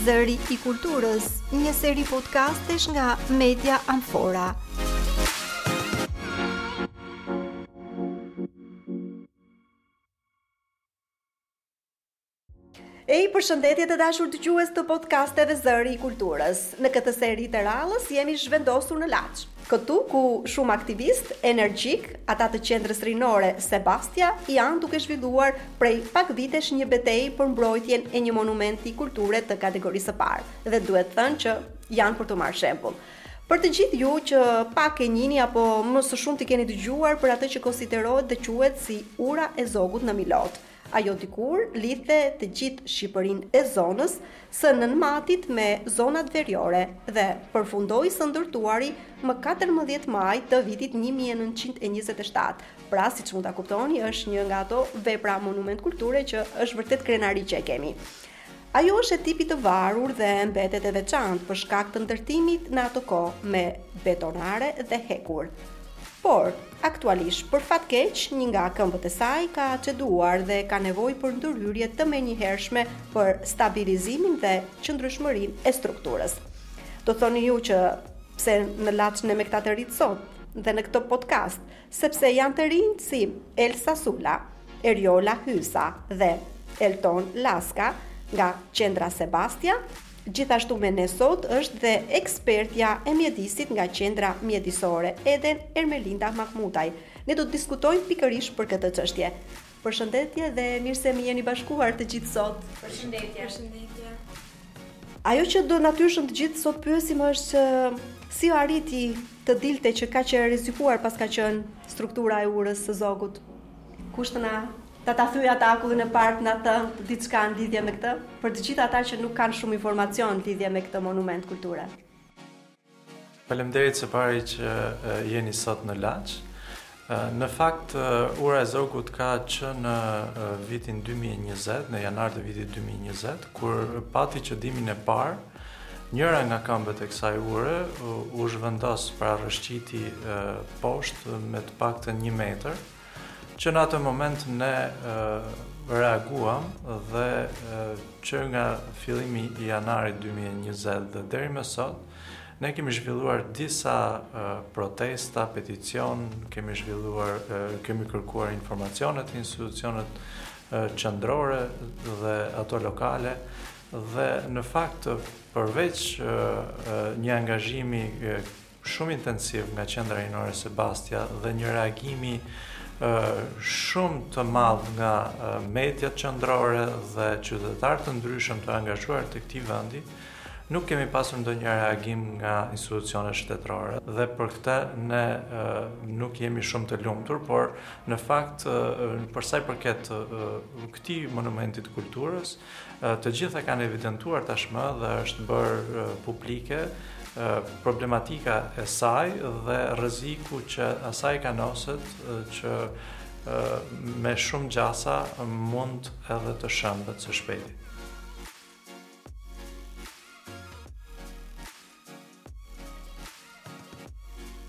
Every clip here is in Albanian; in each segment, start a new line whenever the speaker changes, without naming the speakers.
Zëri i Kulturës, një seri podcastesh nga Media Amfora. Ej, përshëndetje të dashur dëgjues të podcasteve Zëri i Kulturës. Në këtë seri të radhës jemi zhvendosur në Laç. Këtu ku shumë aktivistë energjikë, ata të Qendrës Rinore Sebastia, janë duke zhvilluar prej pak vitesh një betejë për mbrojtjen e një monumenti kulture të kategorisë së parë dhe duhet thënë që janë për t'u marrë shembull. Për të gjithë ju që pak e njihni apo më së shumti keni dëgjuar për atë që konsiderohet dhe quhet si Ura e Zogut në Milot. Ajo dikur lidhte të gjithë Shqipërinë e zonës së Nënmatit me zonat veriore dhe përfundoi së ndërtuari më katërmbëdhjetë maj të vitit një mijë e nëntëqind e njëzet e shtatë. Pra, siç mund ta kuptoni, është një nga ato vepra monument kulture që është vërtet krenari që e kemi. Ajo është e tipit të varur dhe mbetet e veçantë për shkak të ndërtimit në atë kohë me betonarme dhe hekur. Por, aktualisht, për fat keq, një nga këmbët e saj ka ceduar dhe ka nevojë për ndërhyrje të menjëhershme për stabilizimin dhe qëndrueshmërinë e strukturës. Do thoni ju që pse në Laç ne me këta të rinj sot dhe në këtë podcast Sepse janë të rinjtë si Elsa Sula, Erjola Hysa dhe Elton Laska nga Qendra Sebastia, gjithashtu me ne sot është dhe ekspertja e mjedisit nga Qendra Mjedisore Eden, Ermelinda Mahmutaj. Ne do të diskutojmë pikërisht për këtë çështje. Përshëndetje dhe mirë se më jeni bashkuar të gjithë sot.
Përshëndetje.
Ajo që do natyrshëm të gjithë sot pyesim është që si u arriti të dilte që kaq e rrezikuar paska qenë struktura e urës së Zogut. Kush të na ta thyejë atë akullin e parë, të na thotë diçka në lidhje me këtë, për të gjithë ata që nuk kanë shumë informacion në lidhje me këtë monument kulture.
Faleminderit së pari që jeni sot në Laç. Në fakt, Ura e Zogut ka që në vitin 2020, në janar të vitit 2020, kur pati cedimin e parë, njëra nga këmbët e kësaj ure u zhvendos pra rëshqiti poshtë me të paktën një metër, Që në atë moment ne reaguam dhe që nga fillimi i janarit 2020 dhe deri më sot, ne kemi zhvilluar disa protesta, peticion, kemi zhvilluar, kemi kërkuar informacione te institucionet qendrore dhe ato lokale, dhe në fakt përveç një angazhimi shumë intensiv nga qendra rinore Sebastia dhe një reagimi shumë të madh nga mediat qendrore dhe qytetarë të ndryshëm të angazhuar të këtij vendi, nuk kemi pasur ndonjë reagim nga institucionet shtetërore dhe për këtë ne nuk jemi shumë të lumtur, por në fakt për sa i përket këtij monumenti të kulturës, Të gjithë e kanë evidentuar tashmë dhe është bërë publike problematika e saj dhe rreziku që asaj i kanoset që me shumë gjasa mund edhe të shëmbet së shpejti.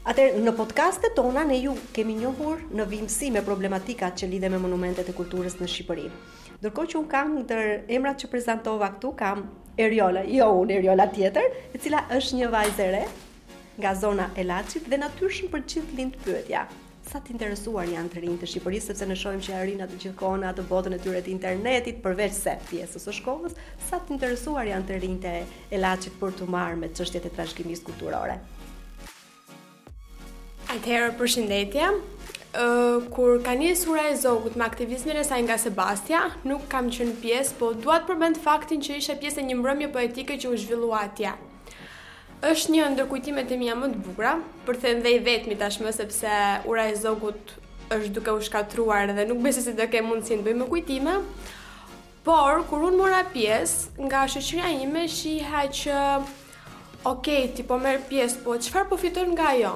Atëherë, në podcastet tona ne ju kemi njohur në vijimësi me problematikat që lidhen me monumentet e kulturës në Shqipëri. Ndërkohë që unë kam ndër emrat që prezantova këtu kam Eriola, jo unë Eriola tjetër, e cila është një vajzë e re nga zona e Laçit dhe natyrshëm për të gjithë lind pyetja. Sa të interesuar janë të rinjtë e Shqipërisë, sepse ne shohim që rrinë të gjithë kohën atë botën e tyre të internetit, përveç se pjesës së shkollës, sa të interesuar janë të rinjtë e Laçit për t'u marrë me çështjet e trashëgimisë kulturore.
Atëherë përshëndetje. Ë uh, kur ka nisur Ura e Zogut me aktivizmin e saj nga Sebastia, nuk kam qenë pjesë, po dua të përmend faktin që isha pjesë e një mbrëmje poetike që u zhvillua atje. Është një ndër kujtimet e mia më të bukura, për të thënë dhe i vetmi tashmë sepse Ura e Zogut është duke u shkatruar dhe nuk besoj se do kem mundësinë të bëj më kujtime. Por kur unë mora pjesë, nga shoqëria ime shihja që ok, ti po merr pjesë, po çfarë po fiton nga ajo?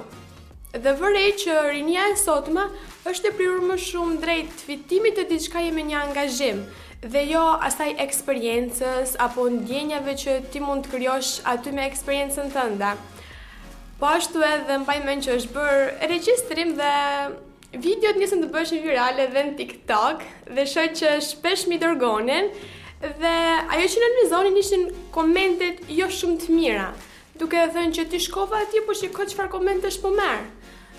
Dhe vërej që rinia e sotme është e prirur më shumë drejt fitimit të diçkaje me një angazhim, dhe jo asaj eksperiencës apo ndjenjave që ti mund të krijosh aty me eksperiencën tënde. Po ashtu edhe mbaj mend që është bërë regjistrim dhe videot nisën të bëheshin virale dhe në TikTok dhe shoh që shpesh m'i dërgonin dhe ajo që nënvizonin ishin komentet jo shumë të mira duke thënë që ti shkove atje po shiko çfarë komentesh po merr.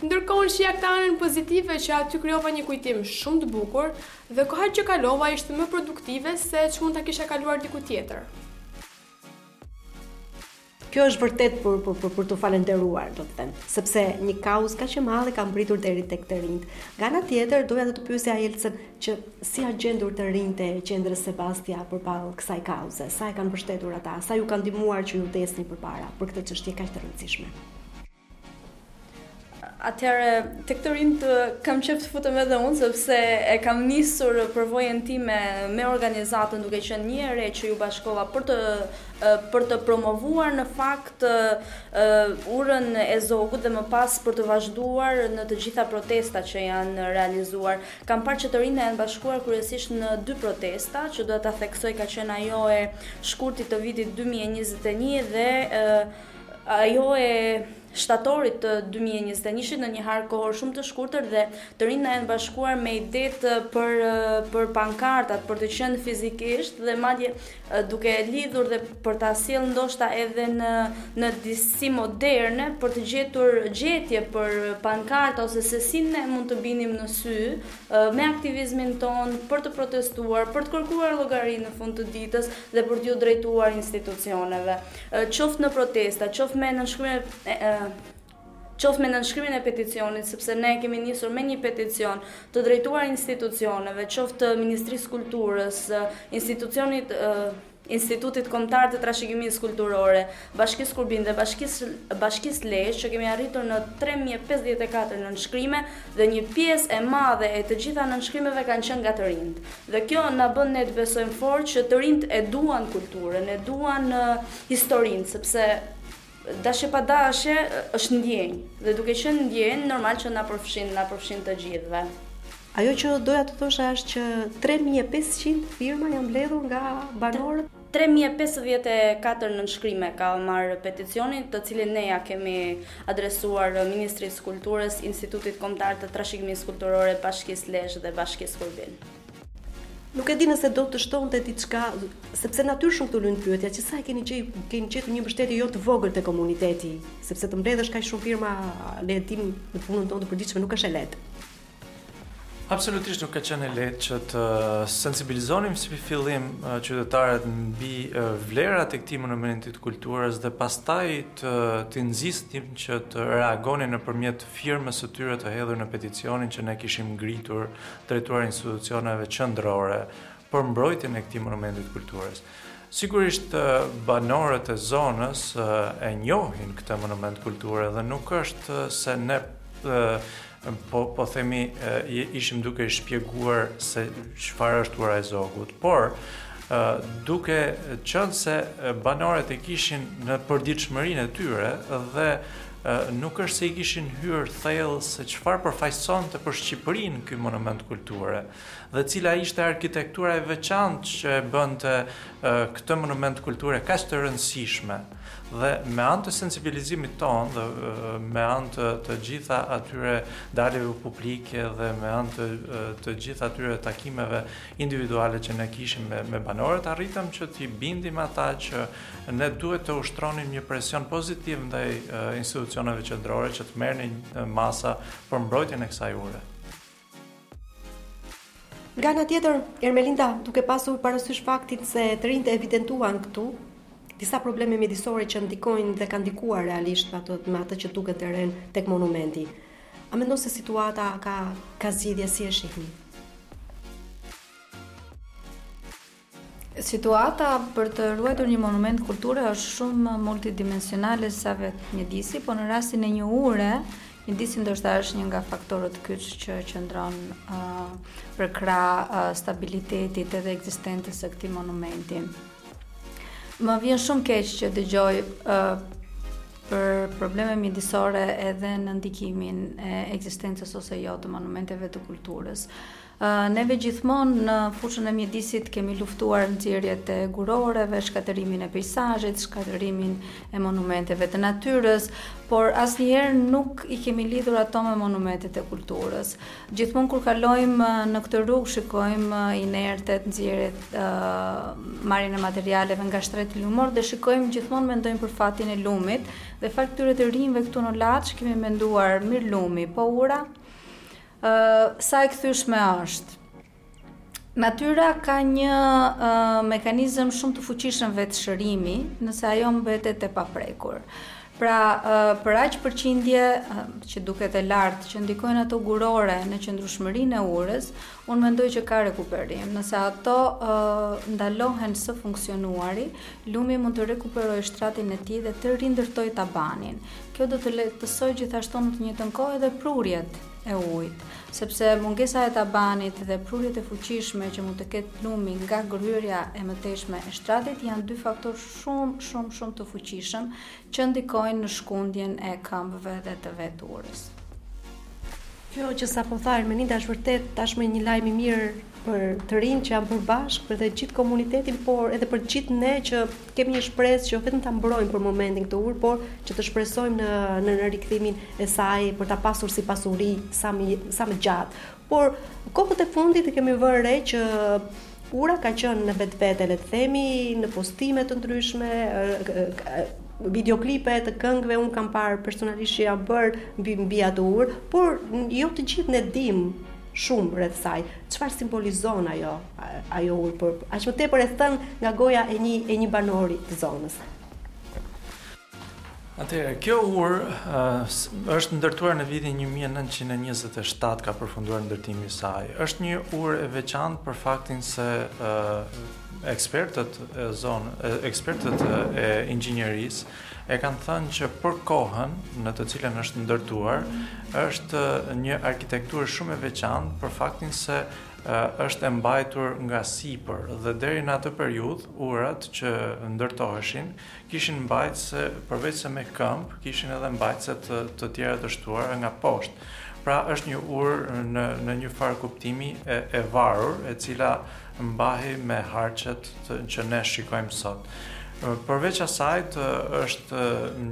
Ndërkohë shihja këtë anën pozitive që aty krijova një kujtim shumë të bukur, Dhe koha që kalova ishte më produktive se ç'mund ta kisha kaluar diku tjetër.
Kjo është vërtet për për për, për t'u falënderuar, dua të them, sepse një kauzë kaq e madhe ka mbërritur deri tek të rinjtë. Nga ana tjetër, doja të të pyesja Elsën që si janë gjendur të rinjtë e qendrës Sebastia përballë kësaj kauze, sa e kanë mbështetur ata, sa ju kanë ndihmuar që ju të ecni përpara për këtë çështje kaq të rëndësishme.
Atëherë, tek të rinjtë kam qejf të futem edhe unë, sepse e kam nisur përvojën time me organizatën duke qenë një e re që iu bashkova për të, për të promovuar në fakt Urën e Zogut dhe më pas për të vazhduar në të gjitha protesta që janë realizuar. Kam parë që të rinjtë na janë bashkuar kryesisht në dy protesta, që dua ta theksoj ka qenë ajo e shkurtit të vitit 2021 dhe Ajo e shtatorit të dy mijë e njëzet e njëshit në një hark kohor shumë të shkurtër dhe të rinjtë na janë bashkuar me idetë për për pankartat, për të qenë fizikisht dhe madje duke e lidhur dhe për ta sjellë ndoshta edhe në në disi moderne për të gjetur gjetje për pankarta ose se si ne mund të binim në sy me aktivizmin tonë për të protestuar, për të kërkuar llogari në fund të ditës dhe për t'iu drejtuar institucioneve. qoftë në protesta, qoftë me nënshkrimin e qoftë me nënshkrimin e peticionit, sepse ne e kemi nisur me një peticion të drejtuar institucioneve, qoftë Ministrisë së Kulturës, institucionit Institutit Kombëtar të Trashëgimisë Kulturore, Bashkisë Kurbin dhe Bashkisë Bashkisë Lezhë, që kemi arritur në 3054 nënshkrime dhe një pjesë e madhe e të gjitha nënshkrimeve kanë qenë nga të rinjtë. Dhe kjo na bën ne të besojmë fort që të rinjtë e duan kulturën, e duan historinë, sepse dashje pa dashje është ndjenjë dhe duke qenë ndjenjë normal që na përfshin, na përfshin të gjithëve.
Ajo që doja të thosha është që tre mijë e pesëqind firma janë mbledhur nga banorët.
Tre mijë e pesëdhjetë e katër nënshkrime ka marrë peticioni, të cilin ne ia kemi adresuar Ministrisë së Kulturës, Institutit Kombëtar të Trashëgimisë Kulturore, Bashkisë Lezhë dhe Bashkisë Kurbin.
Nuk e di nëse do të shtonte diçka, sepse natyrshëm këtu lind pyetja, që sa e keni gjej, keni gjetur një mbështetje jo të vogël te komuniteti, sepse të mbledhësh kaq shumë firma, ne e dimë në punën tonë të përditshme nuk është e lehtë.
Absolutisht nuk ka qenë e lehtë që të sensibilizonim si fillim qytetarët mbi vlerat e këtij monumenti të kulturës dhe pastaj t'i nxisnim që të reagonin nëpërmjet firmës së tyre të hedhur në peticionin që ne kishim ngritur drejtuar institucioneve qendrore për mbrojtjen e këtij monumenti të kulturës. Sigurisht banorët e zonës e njohin këtë monument kulture dhe nuk është se ne po po themi ishim duke i shpjeguar se çfarë është Ura e Zogut, por duke qenë se banorët e kishin në përditshmërinë e tyre dhe nuk është se i kishin hyrë thellë se çfarë përfaqësonte për Shqipërinë ky monument kulture. Dhe cila ishte arkitektura e veçantë që e bënte këtë monument kulture kaq të rëndësishme? Dhe me anë të sensibilizimit tonë dhe me anë të të gjitha atyre daljeve publike dhe me anë të të gjitha atyre takimeve individuale që ne kishim me me banorët arritëm që t'i bindim ata që ne duhet të ushtronim një presion pozitiv ndaj institucioneve qendrore që të merrnin masa për mbrojtjen e kësaj ure.
Nga ana tjetër, Ermelinda, duke pasur parasysh faktin se të rinjtë evidentuan këtu disa probleme mjedisore që ndikojnë dhe kanë ndikuar realisht me atë, me atë që duket të rënë tek monumenti. A mendon se situata ka ka zgjidhje si e shihni?
Situata për të ruajtur një monument kulture është shumë multidimensionale sa vetë mjedisi, po në rastin e një ure, mjedisi ndoshta është një nga faktorët kyç që qëndron uh, përkrah uh, stabilitetit edhe ekzistencës së këtij monumenti. Më vjen shumë keq që dëgjoj uh, për probleme mjedisore edhe në ndikimin e ekzistencës ose jo të monumenteve të kulturës. Neve gjithmonë në fushën e mjedisit kemi luftuar nxjerrjet e guroreve, shkatërrimin e peisazhit, shkatërrimin e monumenteve të natyrës, por asnjëherë nuk i kemi lidhur ato me monumentet e kulturës. Gjithmonë kur kalojmë në këtë rrugë shikojmë inertet, nxjerrjet, marrjen e materialeve nga shtreti lumor dhe shikojmë gjithmonë mendojmë për fatin e lumit dhe falë këtyre të rinjve këtu në Laç kemi menduar mirë lumi, po ura, Sa e kthyshme është. Natyra ka një mekanizëm shumë të fuqishëm vetëshërimi, nëse ajo mbetet e paprekur. Pra, për aq përqindje që duket e lartë që ndikojnë ato gurore në qëndrueshmërinë e urës, unë mendoj që ka rekuperim. Nëse ato ndalohen së funksionuari, lumi mund të rekuperojë shtratin e tij dhe të rindërtojë tabanin. Kjo do të lehtësojë gjithashtu në të njëjtën kohë edhe prurjet e ujit, sepse mungesa e tabanit dhe prurjet e fuqishme që mund të ketë lumi nga gërryerja e mëtejshme e shtratit janë dy faktorë shumë shumë shumë të fuqishëm që ndikojnë në shkundjen e këmbëve dhe të vetë urës.
Kjo që sapo tha Ermelinda është vërtet tashmë një lajm i mirë për të rinjtë që janë bërë bashkë, për të gjithë komunitetin, por edhe për gjithë ne që Kemi një shpresë që jo vetëm ta mbrojmë për momentin këtë urë, por që të shpresojmë në në rikthimin e saj për ta pasur si pasuri sa më sa më gjatë. Por kohët e fundit e kemi vënë re që ura ka qenë në vetvete, le të themi, në postime të ndryshme, videoklipe të këngëve un kam parë personalisht që janë bërë mbi mbi atë urë, por jo të gjithë ne dim shumë rreth saj. Çfarë simbolizon ajo? Ajo urë për aq më tepër e thënë nga goja e një e një banori të zonës.
Atëherë, kjo urë uh, është ndërtuar në vitin 1927 ka përfunduar ndërtimi i saj. Është një urë e veçantë për faktin se uh, ekspertët e zonë, ekspertët e inxhinierisë e kanë thënë që për kohën në të cilën është ndërtuar, është një arkitekturë shumë e veçantë për faktin se është e mbajtur nga sipër dhe deri në atë periudhë urat që ndërtoheshin kishin mbajtëse përveçse me këmbë kishin edhe mbajtëse të, të tjera të shtuara nga poshtë. Pra është një urë në në një farë kuptimi e, e varur, e cila mbahej me harqet të, që ne shikojmë sot. Përveç asajt është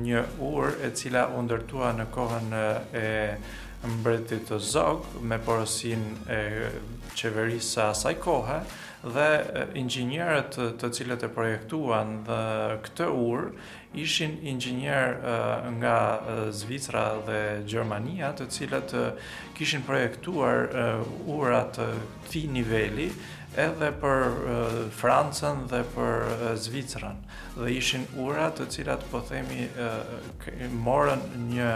një urë e cila u ndërtua në kohën e mbretit Zog me porosinë e qeverisë së asaj kohe dhe inxhinierët të cilët e projektuan dhe këtë urë ishin inxhinierë nga Zvicra dhe Gjermania të cilët kishin projektuar ura të këtij niveli edhe për Francën dhe për Zvicrën dhe ishin ura të cilat po themi morën një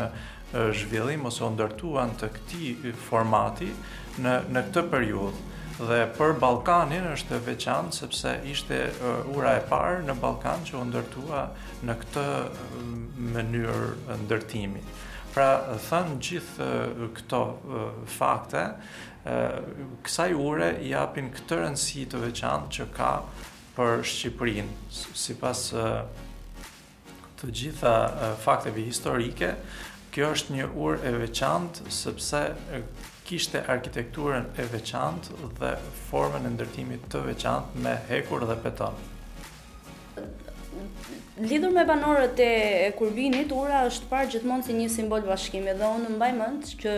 zhvillim ose u ndërtuan të këtij formati në në këtë periudhë. Dhe për Ballkanin është e veçantë sepse ishte ura e parë në Ballkan që u ndërtua në këtë mënyrë ndërtimi. Pra, thënë gjithë këto fakte, kësaj ure i japin këtë rëndësi të veçantë që ka për Shqipërinë, sipas të gjitha fakteve historike, kjo është një urë e veçantë sepse kishte arkitekturën e veçantë dhe formën e ndërtimit të veçantë me hekur dhe beton.
Lidhur me banorët e Kurbinit, ura është parë gjithmonë si një simbol bashkimi dhe unë mbaj mend që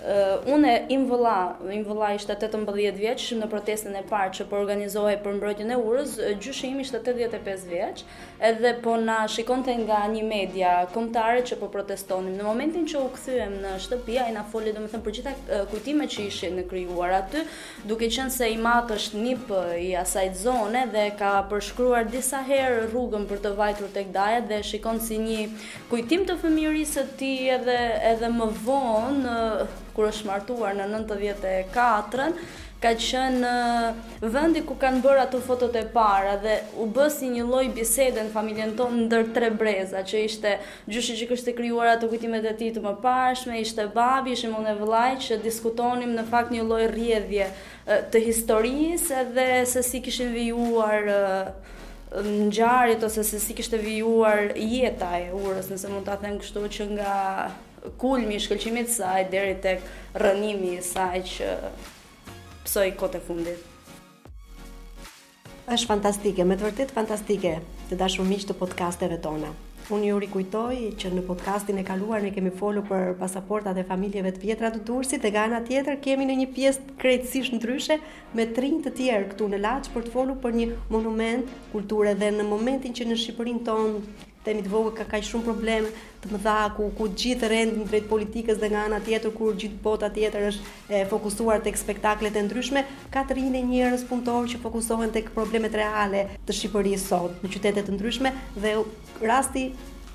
Uh, unë im vëlla, im vëlla ishte 18 vjeç në protestën e parë që po organizohej për mbrojtjen e urës, gjyshi im ishte 85 vjeç Edhe po na shikonte nga një media kombëtare që po protestonim. Në momentin që u kthyem në shtëpi, ai na foli domethënë për gjitha kujtimet që ishin krijuar aty, duke qenë se im atë është nip i asaj zone dhe ka përshkruar disa herë rrugën për të vajtur tek dajat dhe e shikon si një kujtim të fëmijërisë së tij edhe edhe më vonë kur është martuar në 94-ën, ka qenë Vendi ku kanë bërë ato fotot e para dhe u bë si një lloj bisede në familjen tonë ndër tre breza, që ishte gjyshi që kishte krijuar ato kujtimet e tij të mëparshme, ishte babi, ishim unë e vëllai që diskutonim në fakt një lloj rrjedhje të historisë edhe se si kishin vijuar ngjarjet ose se si kishte vijuar jeta e urës, nëse mund ta them kështu, që nga kulmi i shkëlqimit të saj deri tek rrënimi i saj që pësoi kohët e fundit.
Është fantastike, me të vërtetë fantastike, të dashur miq të podcasteve tona. Unë ju rikujtoj që në podcastin e kaluar ne kemi folur për pasaportat e familjeve të vjetra të Durrësit dhe nga ana tjetër kemi në një pjesë krejtësisht ndryshe me të rinj të tjerë këtu në Laç për të folur për një monument kulture dhe në momentin që në Shqipërinë tonë Themi të vogël ka kaq shumë probleme të mëdha ku ku të gjithë rendin drejt politikës dhe nga ana tjetër kur gjithë bota tjetër është e fokusuar tek spektaklet e ndryshme, ka të rinj e njerëz punëtorë që fokusohen tek problemet reale të Shqipërisë sot në qytete të ndryshme dhe rasti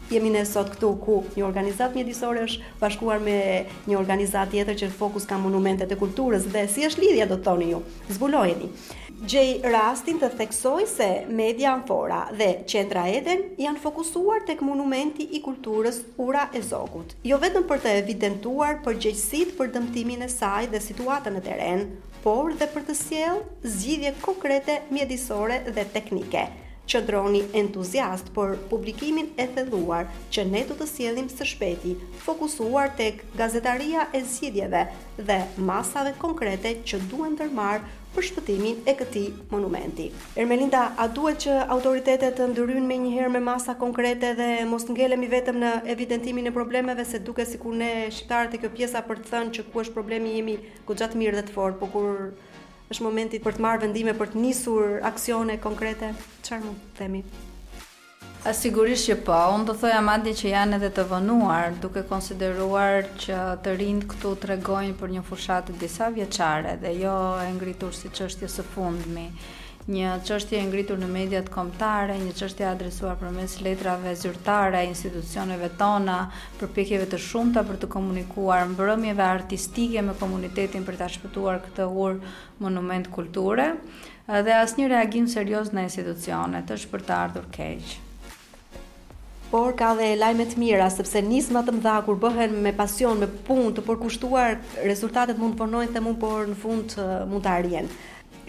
jemi ne sot këtu ku një organizatë mjedisore është bashkuar me një organizatë tjetër që fokus ka monumentet e kulturës dhe si është lidhja do të thoni ju. Zbulojeni. gjej rastin të theksoj se Media Amfora dhe Qendra Eden janë fokusuar tek monumenti i kulturës Ura e Zogut, jo vetëm për të evidentuar përgjegjësitë për dëmtimin e saj dhe situatën në terren, por dhe për të sjellë zgjidhje konkrete mjedisore dhe teknike. Qëndroni entuziastë për publikimin e thelluar që ne do të sjellim së shpejti, fokusuar tek gazetaria e zgjidhjeve dhe masave konkrete që duhen ndërmarrë për shpëtimin e këtij monumenti. Ermelinda, a duhet që autoritetet të ndërhyjnë menjëherë me masa konkrete dhe mos të ngelemi vetëm në evidentimin e problemeve, se duket sikur ne shqiptarët e kjo pjesa për të thënë që ku është problemi jemi goxha të mirë dhe të fortë, por kur është momenti për të marrë vendime, për të nisur aksione konkrete, çfarë mund të themi?
A sigurisht që po, unë do thoja madje që janë edhe të vonuar, duke konsideruar që të rinjtë këtu tregojnë për një fushatë disavjeçare dhe jo e ngritur si çështje së fundmi. Një çështje e ngritur në mediat kombëtare, një çështje e adresuar përmes letrave zyrtare, institucioneve tona, përpjekjeve të shumta për të komunikuar, mbrëmjeve artistike me komunitetin për ta shpëtuar këtë urë monument kulture. Dhe asnjë reagim serioz në institucionet, është për të ardhur keq.
Por ka dhe lajme të mira, sepse nisma të mëdha kur bëhen me pasion, me punë të përkushtuar, rezultatet mund të vonojnë, them unë, por në fund mund të arrijnë.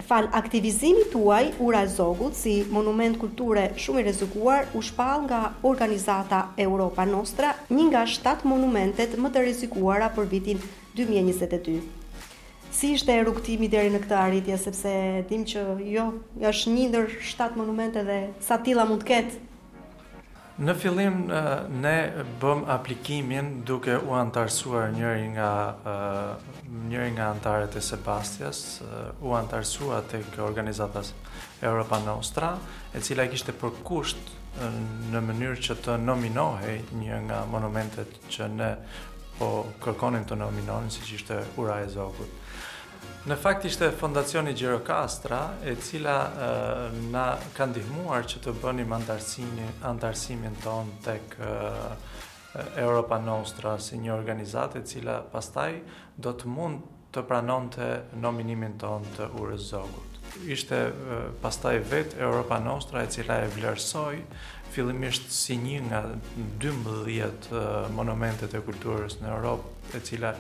Falë aktivizimit tuaj, ura e Zogut, si monument kulture shumë i rrezikuar, u shpall nga organizata Europa Nostra, një nga shtatë monumentet më të rrezikuara për vitin dy mijë e njëzet e dy. Si ishte rrugëtimi deri në këtë arritje, sepse e dimë që jo, është një ndër shtatë monumente dhe sa të tilla mund të ketë?
Në fillim ne bëmë aplikimin duke u anëtarësuar njëri nga njëri nga anëtarët e Sebastias, u anëtarësua tek organizata Europa Nostra, e cila kishte për kusht në mënyrë që të nominohej një nga monumentet që ne po kërkonim të nominonim siç ishte Ura e Zogut. Në fakt ishte Fondacioni Gjirokastra, e cila na ka ndihmuar që të bënim anëtarësimin tonë tek Europa Nostra si një organizatë e cila pastaj do të mund të pranonte nominimin tonë të Urës së Zogut. Ishte pastaj vetë Europa Nostra e cila e vlerësoi fillimisht si një nga 12 monumentet e kulturës në Europë, e cila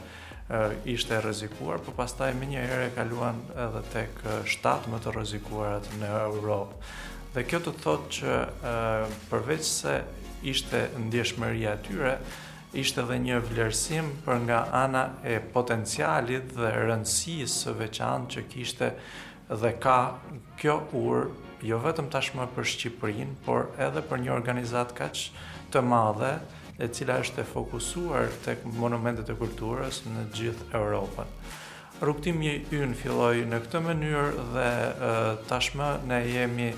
ishte e rrezikuar, por pastaj menjëherë e kaluan edhe tek 7 më të rrezikuarat në Europë. Dhe kjo të thotë që përveçse ishte ndjeshmëria e tyre, Ishte edhe një vlerësim për nga ana e potencialit dhe rëndësisë së veçantë që kishte dhe ka kjo urë, jo vetëm tashmë për Shqipërinë, por edhe për një organizatë kaq të madhe, e cila është e fokusuar tek monumentet e kulturës në gjithë Europën. Rrugëtimi ynë filloi në këtë mënyrë dhe tashmë ne jemi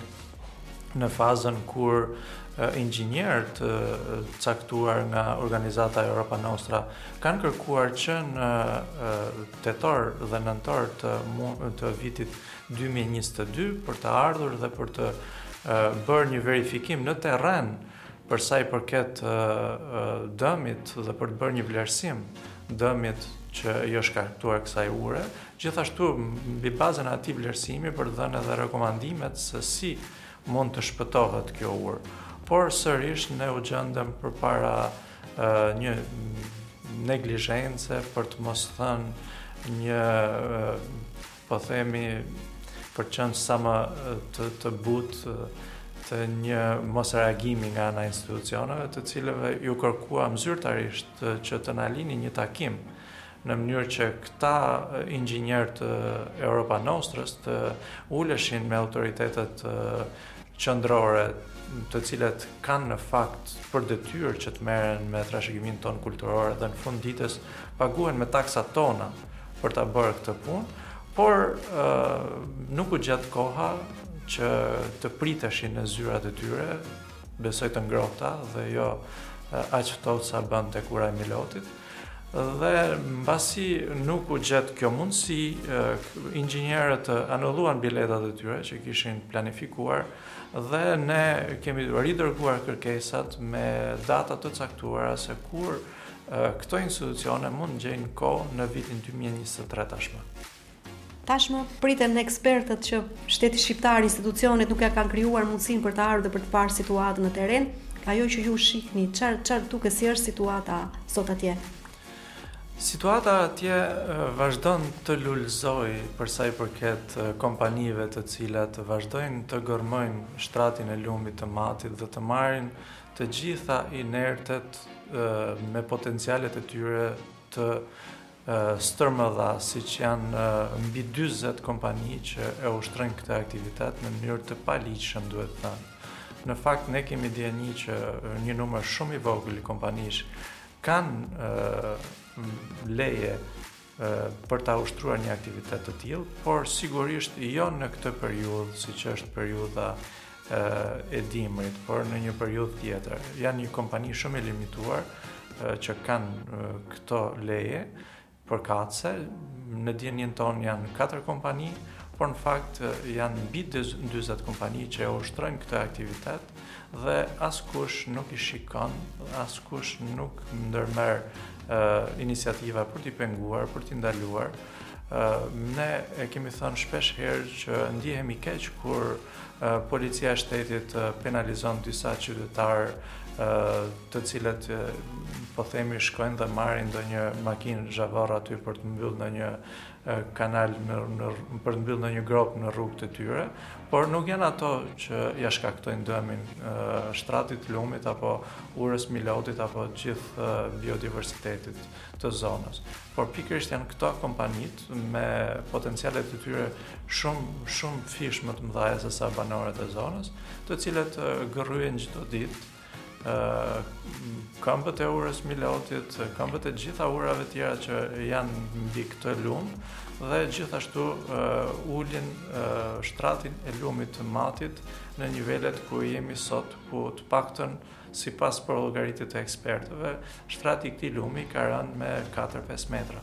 në fazën kur inxhinierë të caktuar nga organizata Europa Nostra kanë kërkuar që në tetor dhe nëntor të, të vitit 2022 për të ardhur dhe për të bërë një verifikim në terren Për sa i përket dëmit dhe për të bërë një vlerësim dëmit që i është shkaktuar kësaj ure, gjithashtu mbi bazën e atij vlerësimi për të dhënë edhe rekomandimet se si mund të shpëtohet kjo urë. Por sërish ne u gjendëm përpara një neglizhence për të mos thënë një Po themi për të qenë sa më të butë të një mos reagimi nga ana institucioneve, të cilave iu kërkuam zyrtarisht që të na lini një takim në mënyrë që këta inxhinierë të Europa Nostrës të uleshin me autoritetet qendrore të cilat kanë në fakt për detyrë që të merren me trashëgiminë tonë kulturore dhe në fund ditës paguhen me taksat tona. për ta bërë këtë punë, por nuk u gjet koha që të priteshin në zyrat e tyre, besoj të ngrohta dhe jo aq ftohtë sa bën tek ura e Milotit. Dhe mbasi nuk u gjet kjo mundësi, inxhinierët anuluan biletat e tyre që kishin planifikuar dhe ne kemi ridërguar kërkesat me data të caktuara se kur Këto institucione mund të gjejnë kohë në vitin 2023 tashmë.
Tashmë priten ekspertët që shteti shqiptar, institucionet nuk ia kanë krijuar mundësinë për të ardhur dhe për të parë situatën në terren. Ajo që ju shihni, çfarë çfarë duket si është situata sot atje?
Situata atje vazhdon të lulëzojë për sa i përket kompanive të cilat vazhdojnë të gërmojnë shtratin e lumit të Matit dhe të marrin Të gjitha inertet me potencialet e tyre të stërmëdha, siç janë mbi 20 kompani që e ushtrojnë këtë aktivitet në mënyrë të paligjshme, duhet thënë. Në fakt, ne kemi dijeni që një numër shumë i vogël kompanish kanë leje për ta ushtruar një aktivitet të tillë, por sigurisht jo në këtë periudhë, siç është periudha e dimrit, por në një periudhë tjetër. Janë një kompani shumë e limituar që kanë këto leje përkatëse. Në dijeninë tonë janë 4 kompani, por në fakt janë mbi 40 kompani që e ushtrojnë këtë aktivitet dhe askush nuk i shikon, askush nuk ndërmerr iniciativa për t'i penguar, për t'i ndaluar. Ne e kemi thënë shpesh herë që ndihemi keq kur policia e shtetit penalizon disa qytetarë të cilët po themi shkojnë dhe marrin ndonjë makinë zhavorr aty për të mbyllë ndonjë kanal në në për të mbyllë ndonjë gropë në rrugët e tyre, por nuk janë ato që ia shkaktojnë dëmin shtratit lumit apo urës Milotit apo gjithë biodiversitetit të zonës. Por pikërisht janë këto kompanitë me potencialet e tyre shumë shumëfish më të mëdha sesa banorët e zonës, të cilat gërryejnë çdo ditë Këmbët e urës Milotit, këmbët e gjitha urave tjera që janë mbi këtë lumë dhe gjithashtu ulin shtratin e lumit të Matit në nivelet ku jemi sot ku të paktën sipas përllogaritjeve të ekspertëve shtrati i këtij lumi ka rënë me 4-5 metra.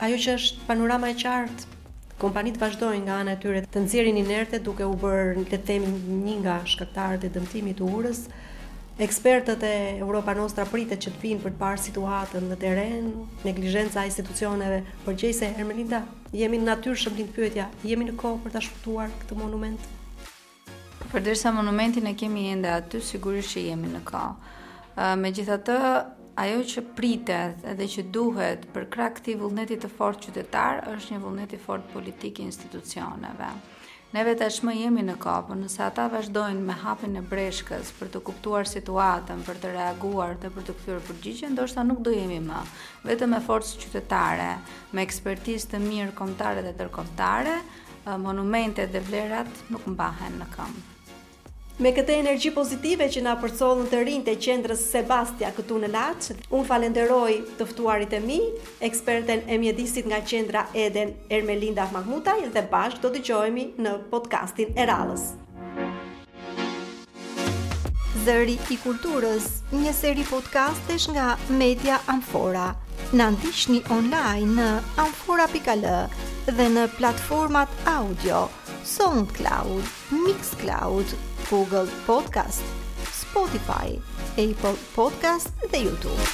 Ajo që është panorama e qartë, kompanitë vazhdojnë nga ana e tyre të nxjerrin inerte duke u bërë, le të themi, një nga shkaktarët e dëmtimit të urës. Ekspertët e Europa Nostra pritet që të vijnë për të parë situatën në terren, neglizhenca e institucioneve. Por gjithsesi Ermelinda, jemi natyrshëm lind pyetja, jemi në kohë për ta shpëtuar këtë monument?
Përderisa monumentin e kemi ende aty, sigurisht që jemi në kohë. Megjithatë, ajo që pritet dhe që duhet përkrah këtij vullneti të fortë qytetar është një vullnet i fortë politik i institucioneve. Neve tashmë jemi në kohë, por nëse ata vazhdojnë me hapin e breshkës për të kuptuar situatën, për të reaguar dhe për të kthyer përgjigje, ndoshta nuk do jemi më. Vetëm me forcë qytetare, me ekspertizë të mirë kombëtare dhe ndërkombëtare, Monumentet dhe vlerat nuk mbahen në këmbë.
Me këtë energji pozitive që na përcollën të rinjtë e Qendrës Sebastia këtu në Laç, unë falenderoj të ftuarit e mi, eksperten e mjedisit nga Qendra Eden Ermelinda Mahmutaj dhe bashkë do dëgjohemi në podcastin e radhës. Zëri i Kulturës, një seri podcastesh nga Media Amfora. Na ndiqni online në amfora.al dhe në platformat audio SoundCloud, Mixcloud, Google Podcast, Spotify, Apple Podcast dhe YouTube.